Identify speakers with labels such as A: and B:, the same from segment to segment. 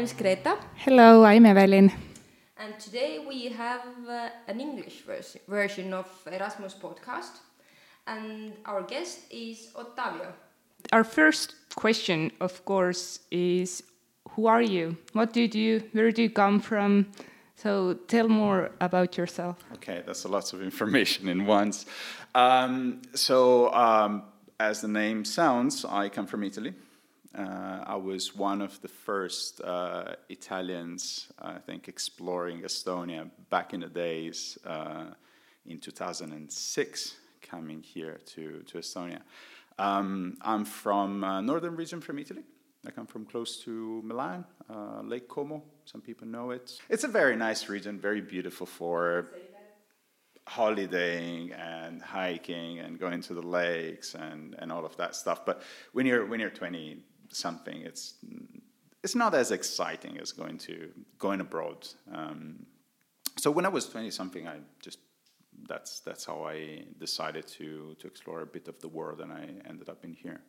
A: Hello, name is Greta,
B: Hello, I'm Evelyn.
A: and today we have uh, an English vers- version of Erasmus podcast, and our guest is Ottavio.
B: Our first question, of course, is who are you? What do you do? Where do you come from? So tell more about yourself.
C: Okay, that's a lot of information in once. Um, so, um, as the name sounds, I come from Italy. Uh, I was one of the first uh, Italians, I think, exploring Estonia back in the days uh, in 2006, coming here to, to Estonia. Um, I'm from northern region from Italy. I come from close to Milan, uh, Lake Como. Some people know it. It's a very nice region, very beautiful for holidaying and hiking and going to the lakes and, and all of that stuff. But when you're when you're 20 something, it's it's not as exciting as going to going abroad. Um, so when I was 20 something, I just that's that's how I decided to to explore a bit of the world, and I ended up in here.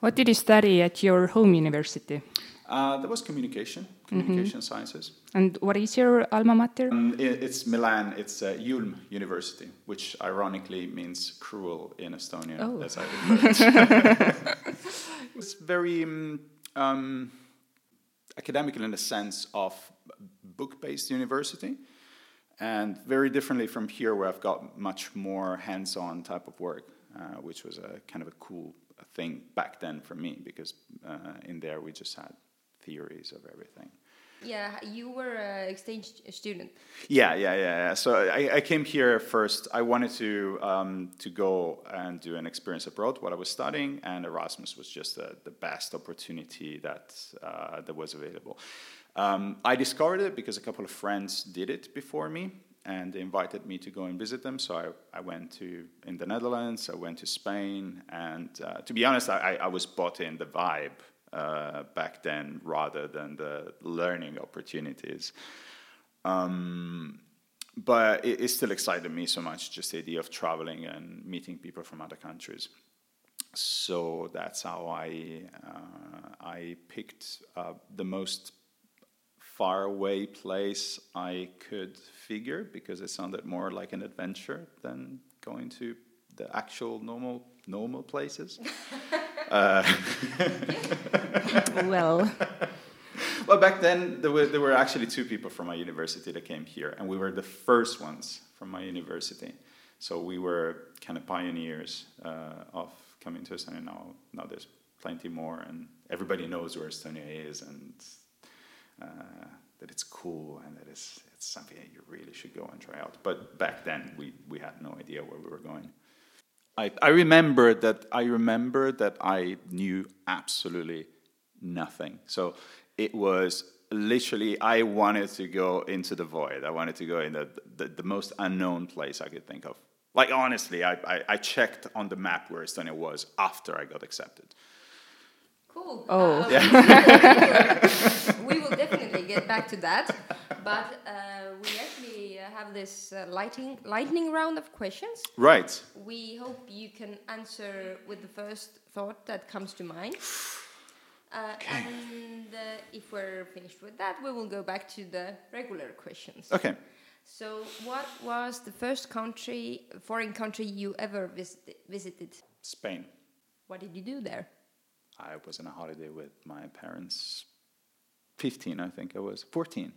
B: What did you study at your home university?
C: Uh, there was communication, communication sciences.
B: And what is your alma mater?
C: Um, it, it's Milan. It's uh, IULM University, which ironically means cruel in Estonian.
B: Oh.
C: As I learned. it's very um, um, academical in the sense of book-based university, and very differently from here, where I've got much more hands-on type of work, uh, which was a kind of a cool thing back then for me, because uh, in there we just had theories of everything.
A: Yeah, you were an exchange student.
C: Yeah, yeah, yeah. yeah. So I, I came here first. I wanted to um, to go and do an experience abroad what I was studying, and Erasmus was just the, the best opportunity that uh, that was available. Um, I discovered it because a couple of friends did it before me, and they invited me to go and visit them. So I, I went to in the Netherlands. I went to Spain, and uh, to be honest, I, I was bought in the vibe uh, back then rather than the learning opportunities. Um, but it, it, still excited me so much, just the idea of traveling and meeting people from other countries. So that's how I uh, I picked uh, the most far away place I could figure because it sounded more like an adventure than going to the actual normal normal places. uh,
B: well,
C: well, back then there were there were actually two people from my university that came here, and we were the first ones from my university. So we were kind of pioneers uh, of coming to Estonia. Now, now there's plenty more, and everybody knows where Estonia is, and uh, that it's cool, and that it's it's something that you really should go and try out. But back then, we we had no idea where we were going. I, I remember that I remember that I knew absolutely nothing. So it was literally I wanted to go into the void. I wanted to go in the, the, the most unknown place I could think of. Like honestly, I, I, I, checked on the map where Estonia was after I got accepted.
A: Cool.
B: Oh.
A: Um, yeah. we will definitely get back to that, but uh, we actually have this uh, lighting, lightning round of questions.
C: Right.
A: We hope you can answer with the first thought that comes to mind. Uh,
C: okay.
A: And uh, if we're finished with that, we will go back to the regular questions.
C: Okay.
A: So, what was the first country, foreign country you ever visited? visited?
C: Spain.
A: What did you do there?
C: I was on a holiday with my parents. 15, I think I was. 14.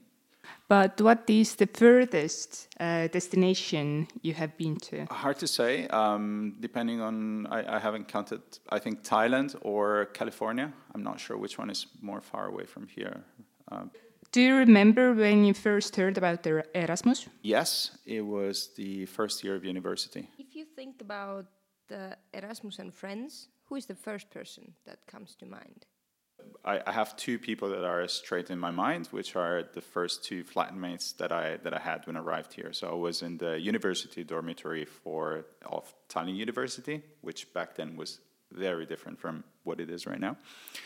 B: But what is the furthest uh, destination you have been to?
C: Hard to say. Um, depending on, I, I, haven't counted. I think Thailand or California. I'm not sure which one is more far away from here. Um,
B: Do you remember when you first heard about the Erasmus?
C: Yes, it was the first year of university.
A: If you think about the Erasmus and friends, who is the first person that comes to mind?
C: I, I, have two people that are straight in my mind, which are the first two flatmates that I that I had when I arrived here. So I was in the university dormitory for of Tallinn University, which back then was very different from what it is right now.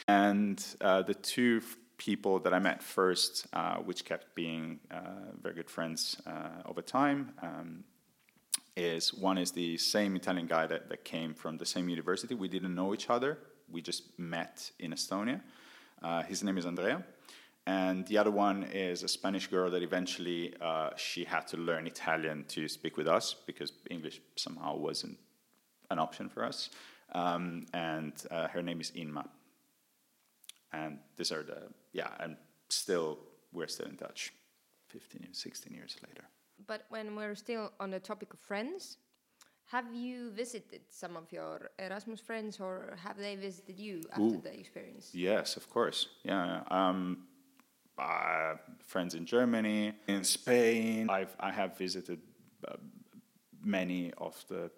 C: And uh, the two people that I met first, uh, which kept being uh, very good friends uh, over time. Um, is one is the same Italian guy that, that came from the same university. We didn't know each other. We just met in Estonia. Uh, his name is Andrea. And the other one is a Spanish girl that eventually uh, she had to learn Italian to speak with us because English somehow wasn't an option for us. Um, and uh, her name is Inma. And these are the, yeah, and still, we're still in touch 15, 16 years later.
A: But when we're still on the topic of friends, have you visited some of your Erasmus friends or have they visited you after
C: Ooh.
A: the experience?
C: Yes, of course. Yeah. Um, uh, friends in Germany, in Spain. I've, I have visited uh, many of the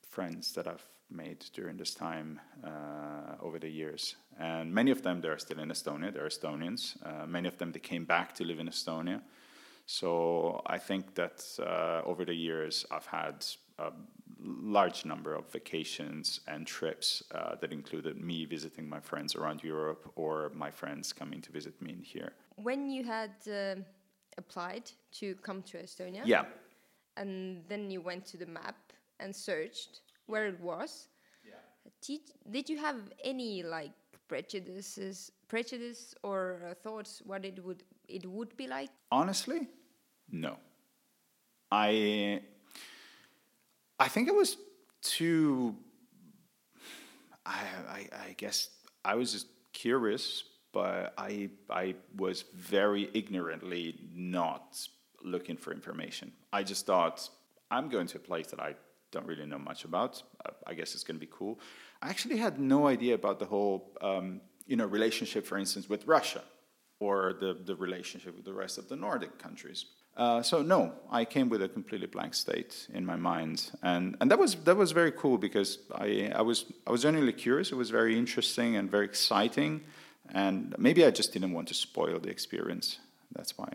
C: friends that I've made during this time uh, over the years. And many of them, they're still in Estonia. They're Estonians. Uh, many of them, they came back to live in Estonia. So I think that uh, over the years, I've had a large number of vacations and trips uh, that included me visiting my friends around Europe or my friends coming to visit me in here.
A: When you had uh, applied to come to Estonia,
C: Yeah.
A: and then you went to the map and searched where it was. Did, did you have any like prejudices, prejudice or uh, thoughts what it would it would be like?
C: Honestly, no. I I think it was too. I, I I guess I was just curious, but I I was very ignorantly not looking for information. I just thought I'm going to a place that I don't really know much about. I guess it's going to be cool. I actually had no idea about the whole um, you know relationship, for instance, with Russia or the, the relationship with the rest of the Nordic countries. Uh, so no, I came with a completely blank state in my mind, and, and that was that was very cool because I, I was I was genuinely curious. It was very interesting and very exciting, and maybe I just didn't want to spoil the experience. That's why.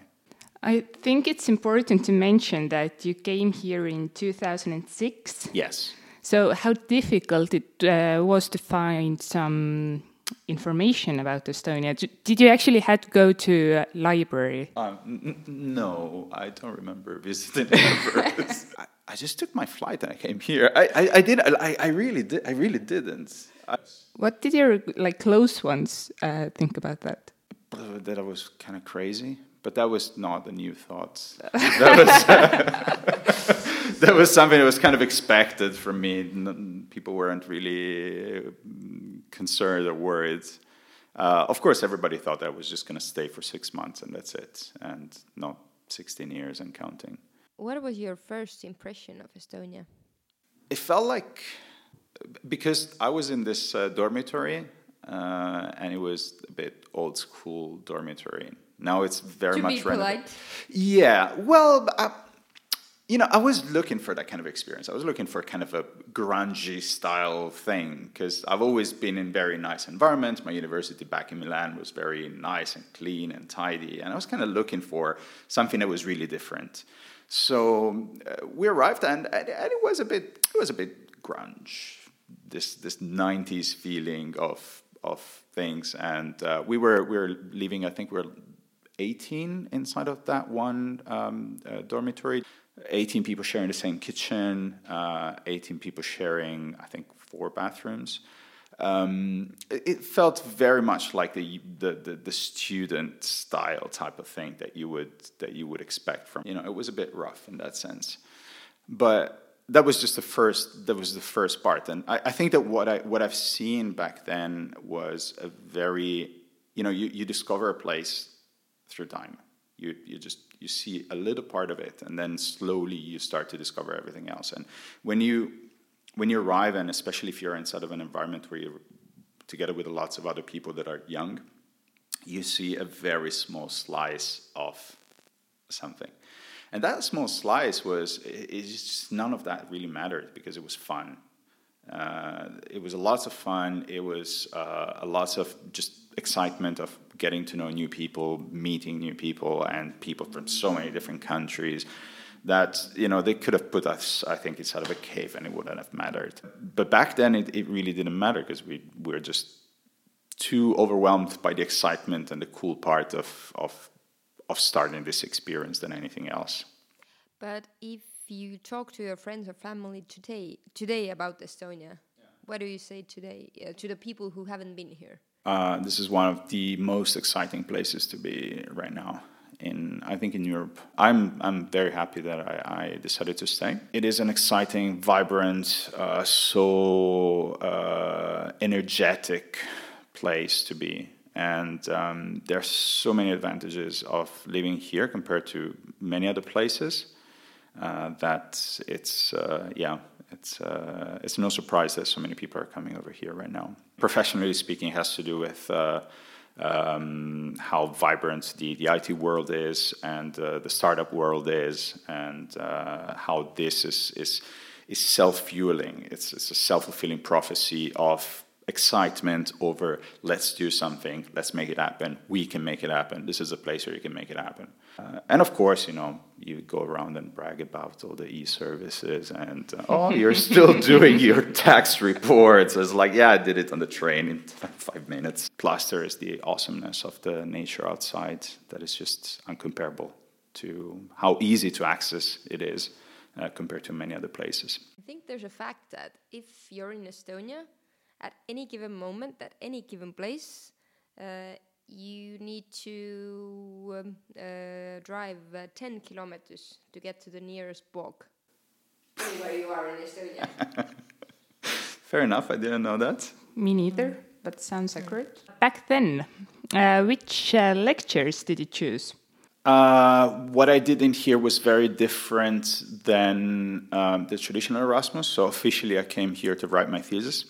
B: I think it's important to mention that you came here in 2006.
C: Yes.
B: So, how difficult it uh, was to find some information about Estonia? Did you actually had to go to a library?
C: Um, n- n- no, I don't remember visiting libraries. I, I just took my flight and I came here. I, I, I did. I, I really did. I really didn't. I,
B: What did your like close ones uh, think about that?
C: that I was kind of crazy, but that was not a new thought. that was that was something that was kind of expected from me. People weren't really uh, concerned or worried. Uh, of course, everybody thought that I was just going to stay for six months and that's it, and not 16 years and counting.
A: What was your first impression of Estonia?
C: It felt like because I was in this uh, dormitory, uh, and it was a bit old school dormitory. Now it's very
A: To
C: much
A: be polite.
C: Yeah, well, I, you know, I was looking for that kind of experience. I was looking for kind of a grungy style thing because I've always been in very nice environments. My university back in Milan was very nice and clean and tidy, and I was kind of looking for something that was really different. So uh, we arrived, and, and it was a bit, it was a bit grunge. This this '90s feeling of of things, and uh, we were we were leaving. I think we were 18 inside of that one um, uh, dormitory. 18 people sharing the same kitchen, uh, 18 people sharing, I think, four bathrooms. Um, it, felt very much like the, the, the, the student style type of thing that you would that you would expect from. You know, it was a bit rough in that sense, but that was just the first. That was the first part, and I, I think that what I what I've seen back then was a very, you know, you, you discover a place through time. You, you just you see a little part of it, and then slowly you start to discover everything else. And when you when you arrive, and especially if you're inside of an environment where you're together with lots of other people that are young, you see a very small slice of something. And that small slice was it, it's just none of that really mattered because it was fun. Uh, it was a lots of fun. It was uh, a lots of just excitement of getting to know new people, meeting new people, and people from so many different countries. That you know they could have put us, I think, inside of a cave, and it wouldn't have mattered. But back then, it, it really didn't matter because we we were just too overwhelmed by the excitement and the cool part of of of starting this experience than anything else.
A: But if you talk to your friends or family today today about Estonia, what do you say today uh, to the people who haven't been here?
C: Uh, this is one of the most exciting places to be right now. In I think in Europe, I'm I'm very happy that I, I decided to stay. It is an exciting, vibrant, uh, so uh, energetic place to be, and um, there's so many advantages of living here compared to many other places. Uh, that it's uh, yeah it's uh, it's no surprise that so many people are coming over here right now. Professionally speaking, has to do with uh, um, how vibrant the, the IT world is and uh, the startup world is, and uh, how this is is is self fueling. It's it's a self fulfilling prophecy of excitement over let's do something, let's make it happen. We can make it happen. This is a place where you can make it happen. Uh, and of course, you know, you go around and brag about all the e-services and uh, oh, you're still doing your tax reports. It's like, yeah, I did it on the train in five minutes. Plus, there is the awesomeness of the nature outside that is just uncomparable to how easy to access it is uh, compared to many other places.
A: I think there's a fact that if you're in Estonia, at any given moment, at any given place, uh, you need to um, uh, drive uh, 10 kilometers to get to the nearest bog. Where you are in Estonia.
C: Fair enough, I didn't know that.
B: Me neither, but sounds accurate. Back then, uh, which uh, lectures did you choose?
C: Uh, what I did in here was very different than um, the traditional Erasmus. So officially, I came here to write my thesis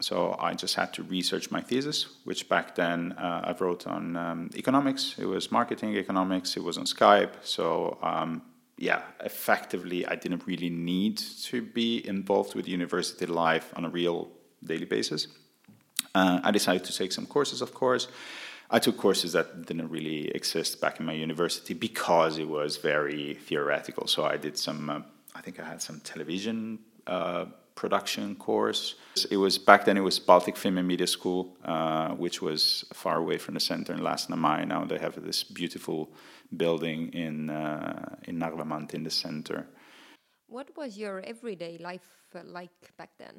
C: so I just had to research my thesis, which back then uh, I wrote on um, economics. It was marketing economics. It was on Skype. So um, yeah, effectively, I didn't really need to be involved with university life on a real daily basis. Uh, I decided to take some courses, of course. I took courses that didn't really exist back in my university because it was very theoretical. So I did some, uh, I think I had some television uh, production course. It was back then. It was Baltic Film and Media School, uh, which was far away from the center in Lasnamäe. Now they have this beautiful building in uh, in Narva maantee in the center.
A: What was your everyday life uh, like back then?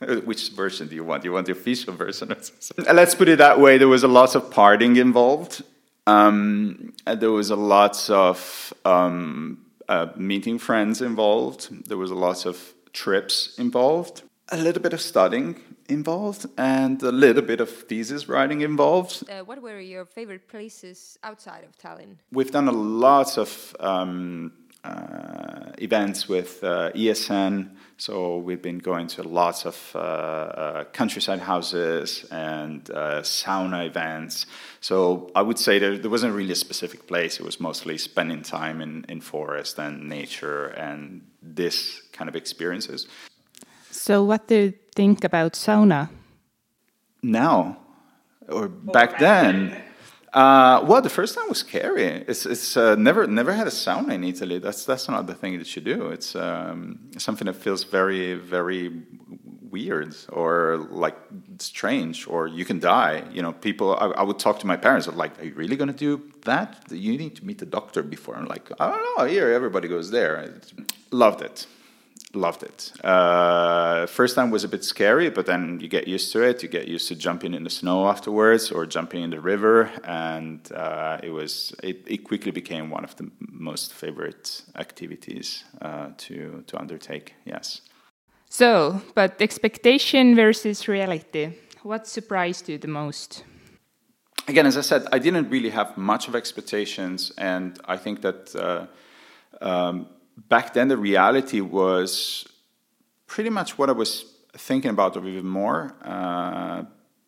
C: Which version do you want? You want the official version? Let's put it that way. There was a lot of partying involved. Um, there was a lot of um, uh, meeting friends involved. There was a lot of trips involved, a little bit of studying involved, and a little bit of thesis writing involved.
A: Uh, what were your favorite places outside of Tallinn?
C: We've done a lot of um, events with uh, ESN. So we've been going to lots of uh, uh countryside houses and uh, sauna events. So I would say there, there wasn't really a specific place. It was mostly spending time in, in forest and nature and this kind of experiences.
B: So what do you think about sauna?
C: Now, or back then. Uh, well, the first time was scary. It's it's uh, never never had a sauna in Italy. That's that's not the thing that you do. It's um, something that feels very very weird or like strange or you can die. You know, people. I, I would talk to my parents. of like, "Are you really going to do that? You need to meet the doctor before." I'm like, "I don't know. Here, everybody goes there." I loved it loved it. Uh, first time was a bit scary, but then you get used to it. You get used to jumping in the snow afterwards or jumping in the river, and uh, it was it, it, quickly became one of the most favorite activities uh, to to undertake. Yes.
B: So, but expectation versus reality. What surprised you the most?
C: Again, as I said, I didn't really have much of expectations, and I think that. Uh, um, back then the reality was pretty much what I was thinking about or even more uh,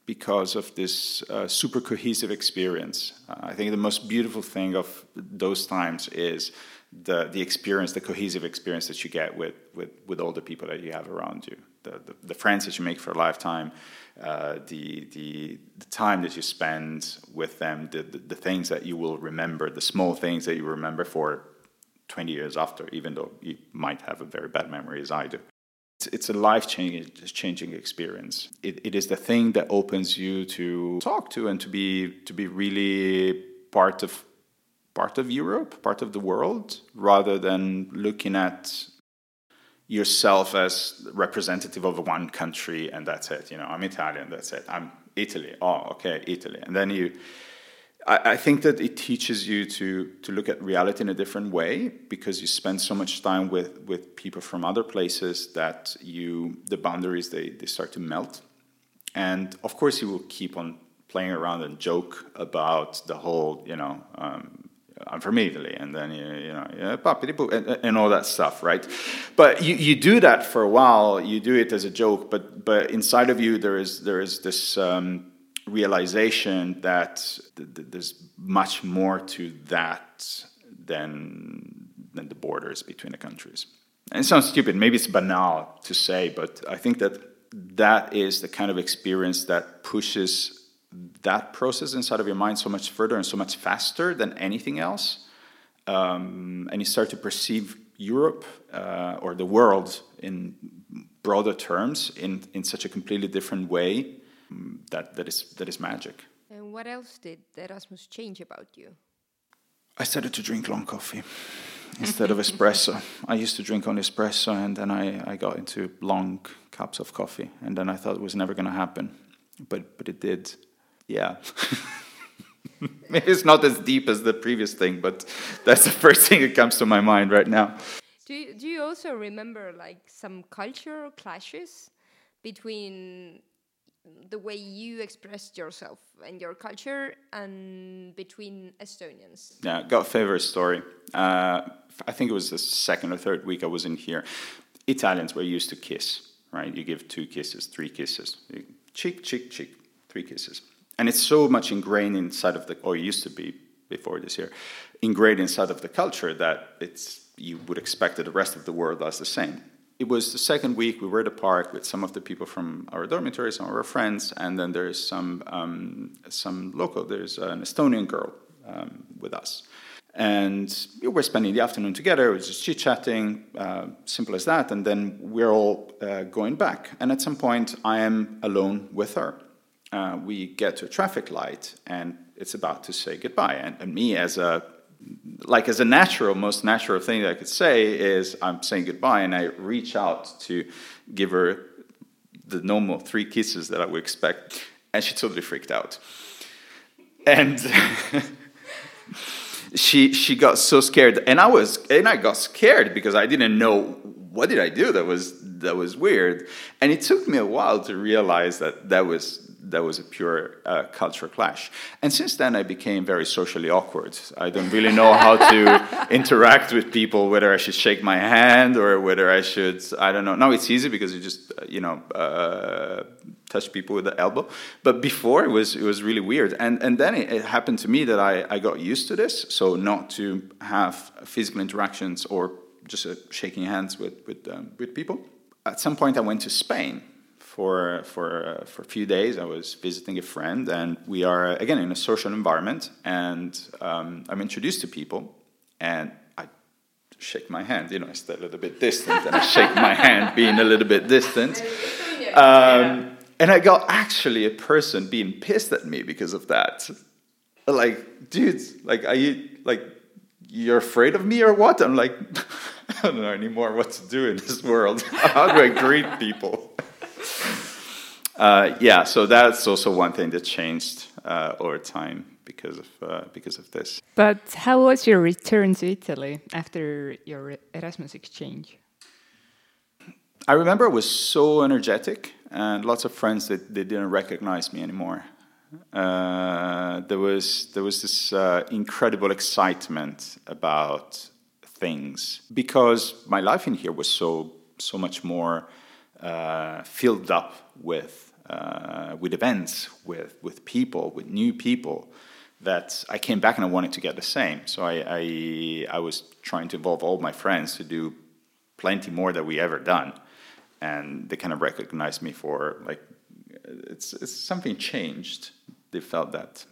C: because of this uh, super cohesive experience. Uh, I think the most beautiful thing of those times is the, the experience, the cohesive experience that you get with, with, with all the people that you have around you, the, the, the friends that you make for a lifetime, uh, the, the, the, time that you spend with them, the, the, the things that you will remember, the small things that you remember for 20 years after, even though you might have a very bad memory as I do. It's, it's a life changing experience. It, it is the thing that opens you to talk to and to be to be really part of part of Europe, part of the world, rather than looking at yourself as representative of one country and that's it. You know, I'm Italian, that's it. I'm Italy. Oh, okay, Italy. And then you, I, I, think that it teaches you to to look at reality in a different way because you spend so much time with with people from other places that you the boundaries they they start to melt. And of course, you will keep on playing around and joke about the whole, you know, um, I'm from Italy, and then you, you know, and, and all that stuff, right? But you, you do that for a while. You do it as a joke, but but inside of you there is there is this um, realization that th- th- there's much more to that than than the borders between the countries. And it sounds stupid, maybe it's banal to say, but I think that that is the kind of experience that pushes that process inside of your mind so much further and so much faster than anything else. Um, and you start to perceive Europe uh, or the world in broader terms in, in such a completely different way that, that, is, that is magic.
A: And what else did Erasmus change about you?
C: I started to drink long coffee instead of espresso. I used to drink only espresso and then I, I got into long cups of coffee. And then I thought it was never going to happen. But, but it did yeah. Maybe it's not as deep as the previous thing, but that's the first thing that comes to my mind right now.
A: Do you, do you also remember like some cultural clashes between the way you expressed yourself and your culture and between Estonians?
C: Yeah, got a favorite story. Uh, I think it was the second or third week I was in here. Italians were used to kiss, right? You give two kisses, three kisses, cheek, cheek, cheek, three kisses and it's so much ingrained inside of the or used to be before this year ingrained inside of the culture that it's you would expect that the rest of the world does the same it was the second week we were at the park with some of the people from our dormitory some of our friends and then there's some um, some local there's an estonian girl um, with us. And we were spending the afternoon together it was just chit-chatting uh, simple as that and then we're all uh, going back. And at some point i am alone with her. Uh, we get to a traffic light and it's about to say goodbye. And, and, me, as a like as a natural, most natural thing that I could say is I'm saying goodbye, and I reach out to give her the normal three kisses that I would expect, and she totally freaked out. And she she got so scared, and I was and I got scared because I didn't know what did I do that was that was weird, and it took me a while to realize that that was that was a pure uh, cultural clash. And since then, I became very socially awkward. I don't really know how to interact with people, whether I should shake my hand or whether I should, I don't know. Now it's easy because you just, uh, you know, uh, touch people with the elbow. But before, it was, it was really weird. And, and then it, it happened to me that I, I got used to this. So not to have physical interactions or just uh, shaking hands with, with, um, with people. At some point, I went to Spain for for uh, for a few days. I was visiting a friend, and we are again in a social environment, and um, I'm introduced to people, and I shake my hand. You know, I stay a little bit distant, and I shake my hand, being a little bit distant. Um, and I got actually a person being pissed at me because of that. Like, dude, like, are you like you're afraid of me or what? I'm like, I don't know anymore what to do in this world. How do I greet people? Uh, yeah, so that's also one thing that changed uh, over time because of uh, because of this.
B: But how was your return to Italy after your Erasmus exchange?
C: I remember it was so energetic, and lots of friends that they didn't recognize me anymore. Uh, there was there was this uh, incredible excitement about things because my life in here was so so much more uh, filled up with uh, with events, with with people, with new people. That I came back and I wanted to get the same. So I, I, I was trying to involve all my friends to do plenty more than we ever done, and they kind of recognized me for like it's, it's something changed. They felt that.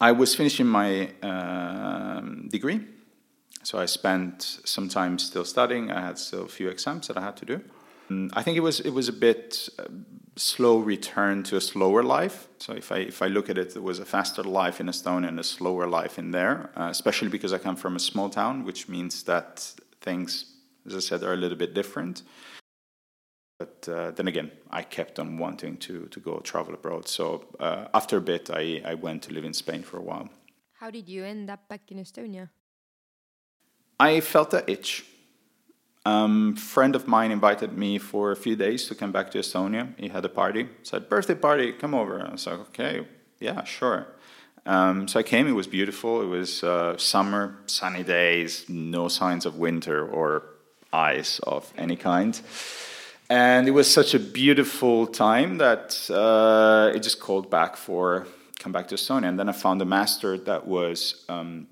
C: I was finishing my um, degree, so I spent some time still studying. I had still a few exams that I had to do. Mm, I think it was it was a bit uh, slow return to a slower life. So if I if I look at it, it was a faster life in Estonia and a slower life in there. Uh, especially because I come from a small town, which means that things, as I said, are a little bit different. But uh, then again, I kept on wanting to, to go travel abroad. So uh, after a bit, I, I went to live in Spain for a while.
A: How did you end up back in Estonia?
C: I felt a itch. Um, friend of mine invited me for a few days to come back to Estonia. He had a party, said birthday party, come over. I was like, okay, yeah, sure. Um, so I came. It was beautiful. It was uh, summer, sunny days, no signs of winter or ice of any kind. And it was such a beautiful time that uh, it just called back for come back to Estonia. And then I found a master that was um,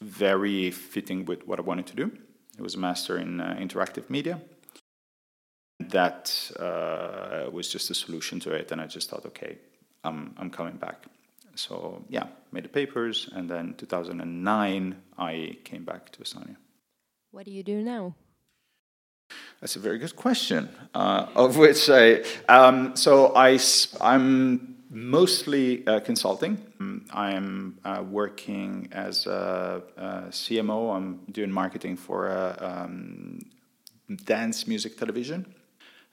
C: very fitting with what I wanted to do. It was a master in uh, interactive media. That uh, was just a solution to it, and I just thought, okay, I'm, I'm coming back. So yeah, made the papers, and then 2009 I came back to Estonia.
A: What do you do now?
C: That's a very good question. Uh, of which I, um, so I, I'm mostly uh, consulting. I'm uh, working as a, a, CMO. I'm doing marketing for a, um, dance music television.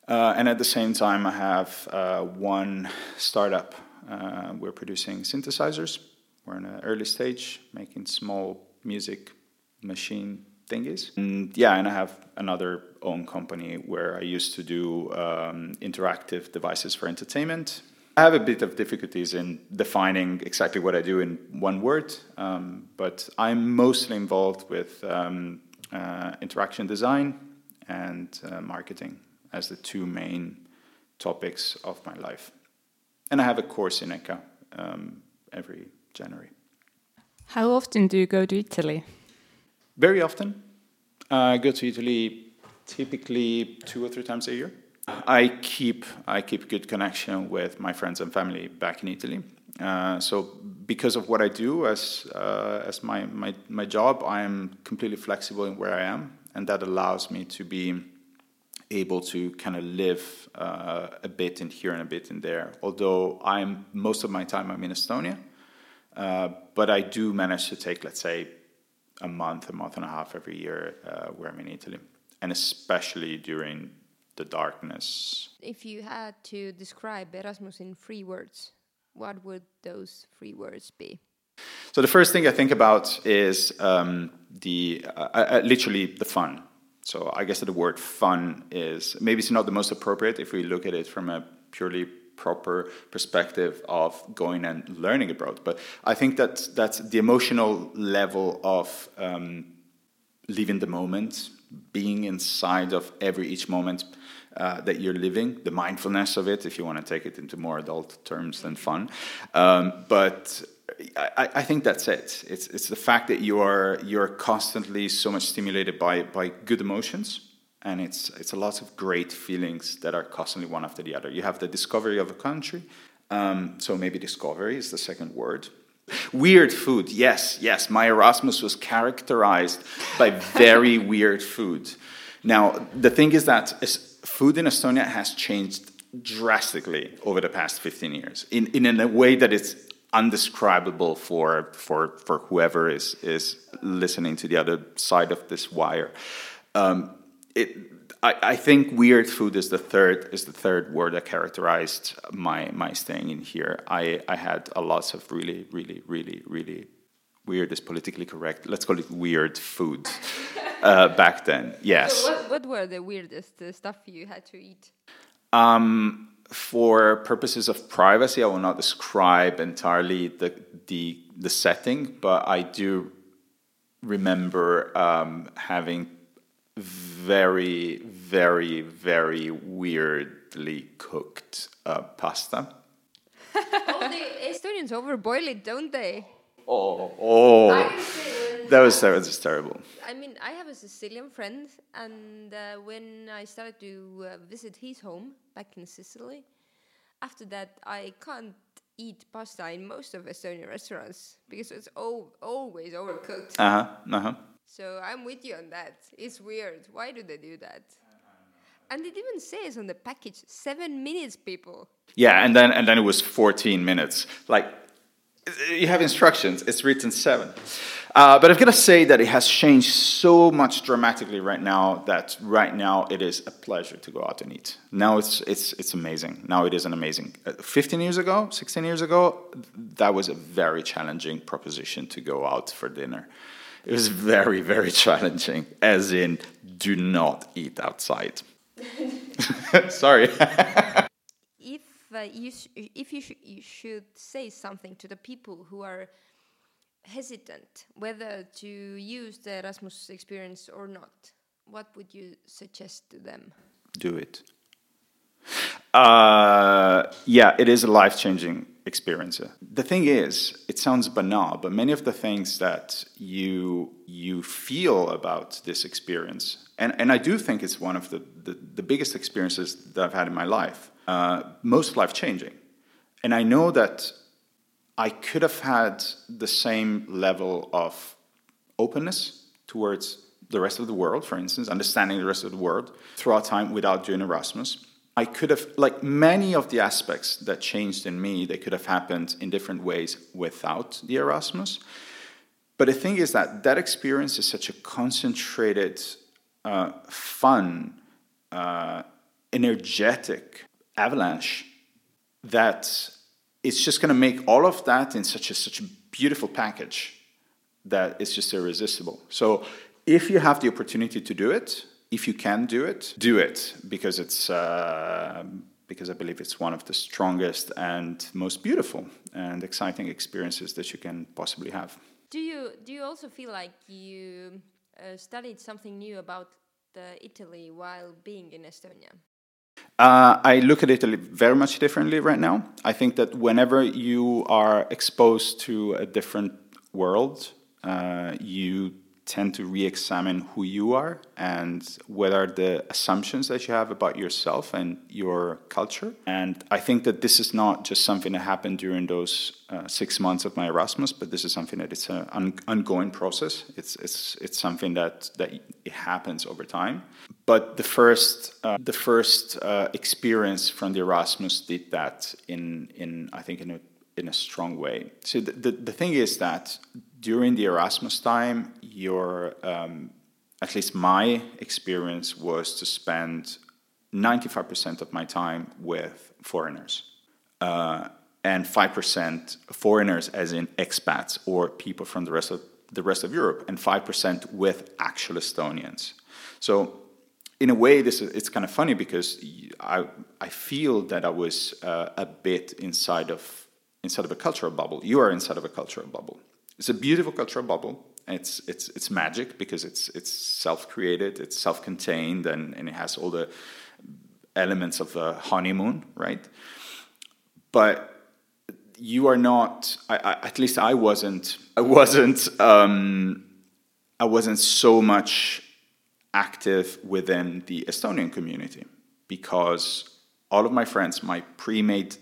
C: Uh, and at the same time, I have uh, one startup. Uh, we're producing synthesizers. We're in an early stage, making small music machine thingies. And yeah, and I have another own company where I used to do um, interactive devices for entertainment. I have a bit of difficulties in defining exactly what I do in one word, um, but I'm mostly involved with um, uh, interaction design and uh, marketing as the two main topics of my life. And I have a course in EKA um, every January.
B: How often do you go to Italy?
C: Very often. Uh, I go to Italy typically two or three times a year. I keep I keep good connection with my friends and family back in Italy. Uh, so because of what I do as uh, as my, my my job, I am completely flexible in where I am, and that allows me to be able to kind of live uh, a bit in here and a bit in there. Although I'm most of my time I'm in Estonia, uh, but I do manage to take let's say a month, a month and a half every year uh, where I'm in Italy, and especially during the darkness.
A: If you had to describe Erasmus in three words, what would those three words be?
C: So the first thing I think about is um, the uh, uh, literally the fun. So I guess that the word fun is maybe it's not the most appropriate if we look at it from a purely proper perspective of going and learning abroad. But I think that that's the emotional level of um, living the moment, being inside of every each moment uh, that you're living, the mindfulness of it, if you want to take it into more adult terms than fun. Um, but I, I, think that's it. It's, it's the fact that you are you're constantly so much stimulated by, by good emotions, and it's it's a lot of great feelings that are constantly one after the other. You have the discovery of a country, um, so maybe discovery is the second word. Weird food, yes, yes. My Erasmus was characterized by very weird food. Now, the thing is that food in Estonia has changed drastically over the past 15 years in, in a way that is undescribable for, for, for whoever is, is listening to the other side of this wire. Um, it, I, I, think weird food is the third is the third word that characterized my my staying in here. I, I had a lot of really really really really weird is politically correct. Let's call it weird food uh, back then. Yes.
A: So what, what were the weirdest uh, stuff you had to eat?
C: Um, for purposes of privacy, I will not describe entirely the the, the setting, but I do remember um, having very, very, very weirdly cooked uh, pasta.
A: oh, the Estonians overboil it, don't they?
C: Oh, oh. That was, that was terrible.
A: I mean, I have a Sicilian friend, and uh, when I started to uh, visit his home back in Sicily, after that, I can't eat pasta in most of Estonian restaurants because it's o- always overcooked.
C: Uh huh. Uh huh.
A: So I'm with you on that. It's weird. Why do they do that? And it even says on the package seven minutes, people.
C: Yeah, and then and then it was 14 minutes. Like you have instructions. It's written seven. Uh, but I've got to say that it has changed so much dramatically right now that right now it is a pleasure to go out and eat. Now it's it's it's amazing. Now it is an amazing. Uh, 15 years ago, 16 years ago, that was a very challenging proposition to go out for dinner. It was very very challenging. As in, do not eat outside. Sorry.
A: if uh, you sh- if you, sh- you should say something to the people who are hesitant whether to use the Erasmus experience or not, what would you suggest to them?
C: Do it. Uh, yeah, it is a life changing experience. The thing is, it sounds banal, but many of the things that you you feel about this experience, and, and I do think it's one of the, the, the biggest experiences that I've had in my life, uh, most life changing. And I know that I could have had the same level of openness towards the rest of the world, for instance, understanding the rest of the world throughout time without doing Erasmus. I could have, like many of the aspects that changed in me, they could have happened in different ways without the Erasmus. But the thing is that that experience is such a concentrated, uh, fun, uh, energetic avalanche that it's just going to make all of that in such a such a beautiful package that it's just irresistible. So if you have the opportunity to do it, if you can do it, do it because it's uh, because I believe it's one of the strongest and most beautiful and exciting experiences that you can possibly have.
A: Do you do you also feel like you uh, studied something new about Italy while being in Estonia?
C: Uh, I look at Italy very much differently right now. I think that whenever you are exposed to a different world, uh, you tend to re-examine who you are and what are the assumptions that you have about yourself and your culture. And I think that this is not just something that happened during those uh, six months of my Erasmus, but this is something that it's an un- ongoing process. It's it's it's something that that it happens over time. But the first uh, the first uh, experience from the Erasmus did that in in I think in a in a strong way. So the, the, the thing is that during the Erasmus time, your um, at least my experience was to spend 95% of my time with foreigners. Uh, and 5% foreigners as in expats or people from the rest of the rest of Europe and 5% with actual Estonians. So in a way this is, it's kind of funny because I I feel that I was uh, a bit inside of inside of a cultural bubble. You are inside of a cultural bubble. It's a beautiful cultural bubble. It's it's it's magic because it's it's self-created, it's self-contained, and, and it has all the elements of a honeymoon, right? But you are not. I, I, at least I wasn't. I wasn't. Um, I wasn't so much active within the Estonian community because all of my friends, my pre-made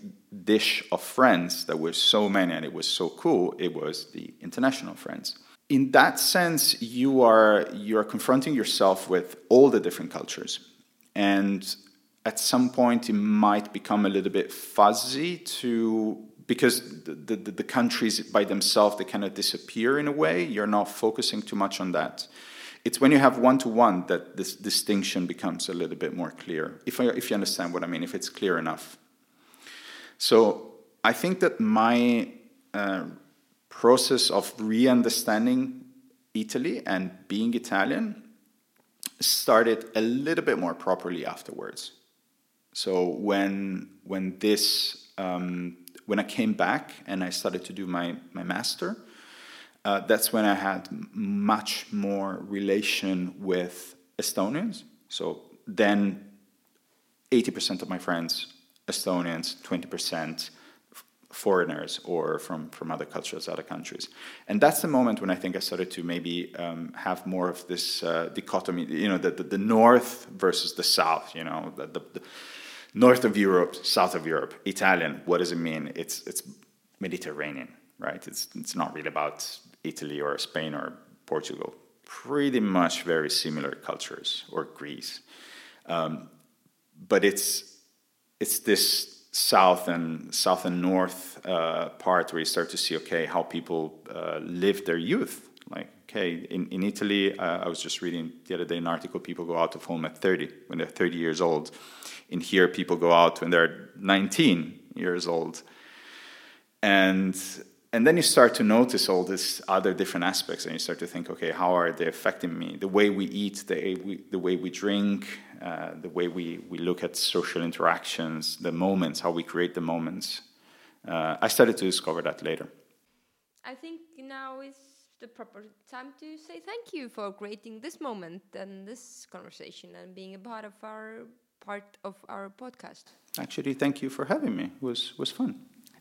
C: dish of friends that were so many and it was so cool, it was the international friends. In that sense, you are you are confronting yourself with all the different cultures. And at some point it might become a little bit fuzzy to because the, the, the countries by themselves they kind of disappear in a way. You're not focusing too much on that it's when you have one to one that this distinction becomes a little bit more clear. If, I, if you understand what I mean, if it's clear enough. So I think that my uh, process of re understanding Italy and being Italian started a little bit more properly afterwards. So when when this um, when I came back and I started to do my my master, uh, that's when I had much more relation with Estonians. So then 80% of my friends, Estonians, 20% foreigners or from, from other cultures, other countries. And that's the moment when I think I started to maybe um, have more of this uh, dichotomy, you know, the, the, the, north versus the south, you know, the, the, the, north of Europe, south of Europe, Italian, what does it mean? It's, it's Mediterranean, right? It's, it's not really about Italy or Spain or Portugal. Pretty much very similar cultures, or Greece. Um, but it's, it's this south and south and north uh, part where you start to see okay how people uh, live their youth Like, okay, in, in Italy, uh, I was just reading the other day an article people go out of home at 30, when they're 30 years old. In here, people go out when they're 19 years old. And, and then you start to notice all these other different aspects, and you start to think, okay, how are they affecting me? The way we eat, the way we, the way we drink, uh, the way we, we look at social interactions, the moments, how we create the moments. Uh, I started to discover that later.
A: I think now is the proper time to say thank you for creating this moment and this conversation and being a part of our part of our podcast.
C: Actually, thank you for having me. It was was fun.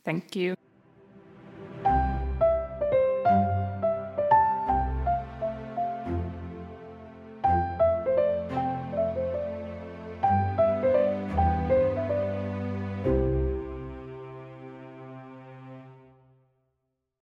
B: Thank you.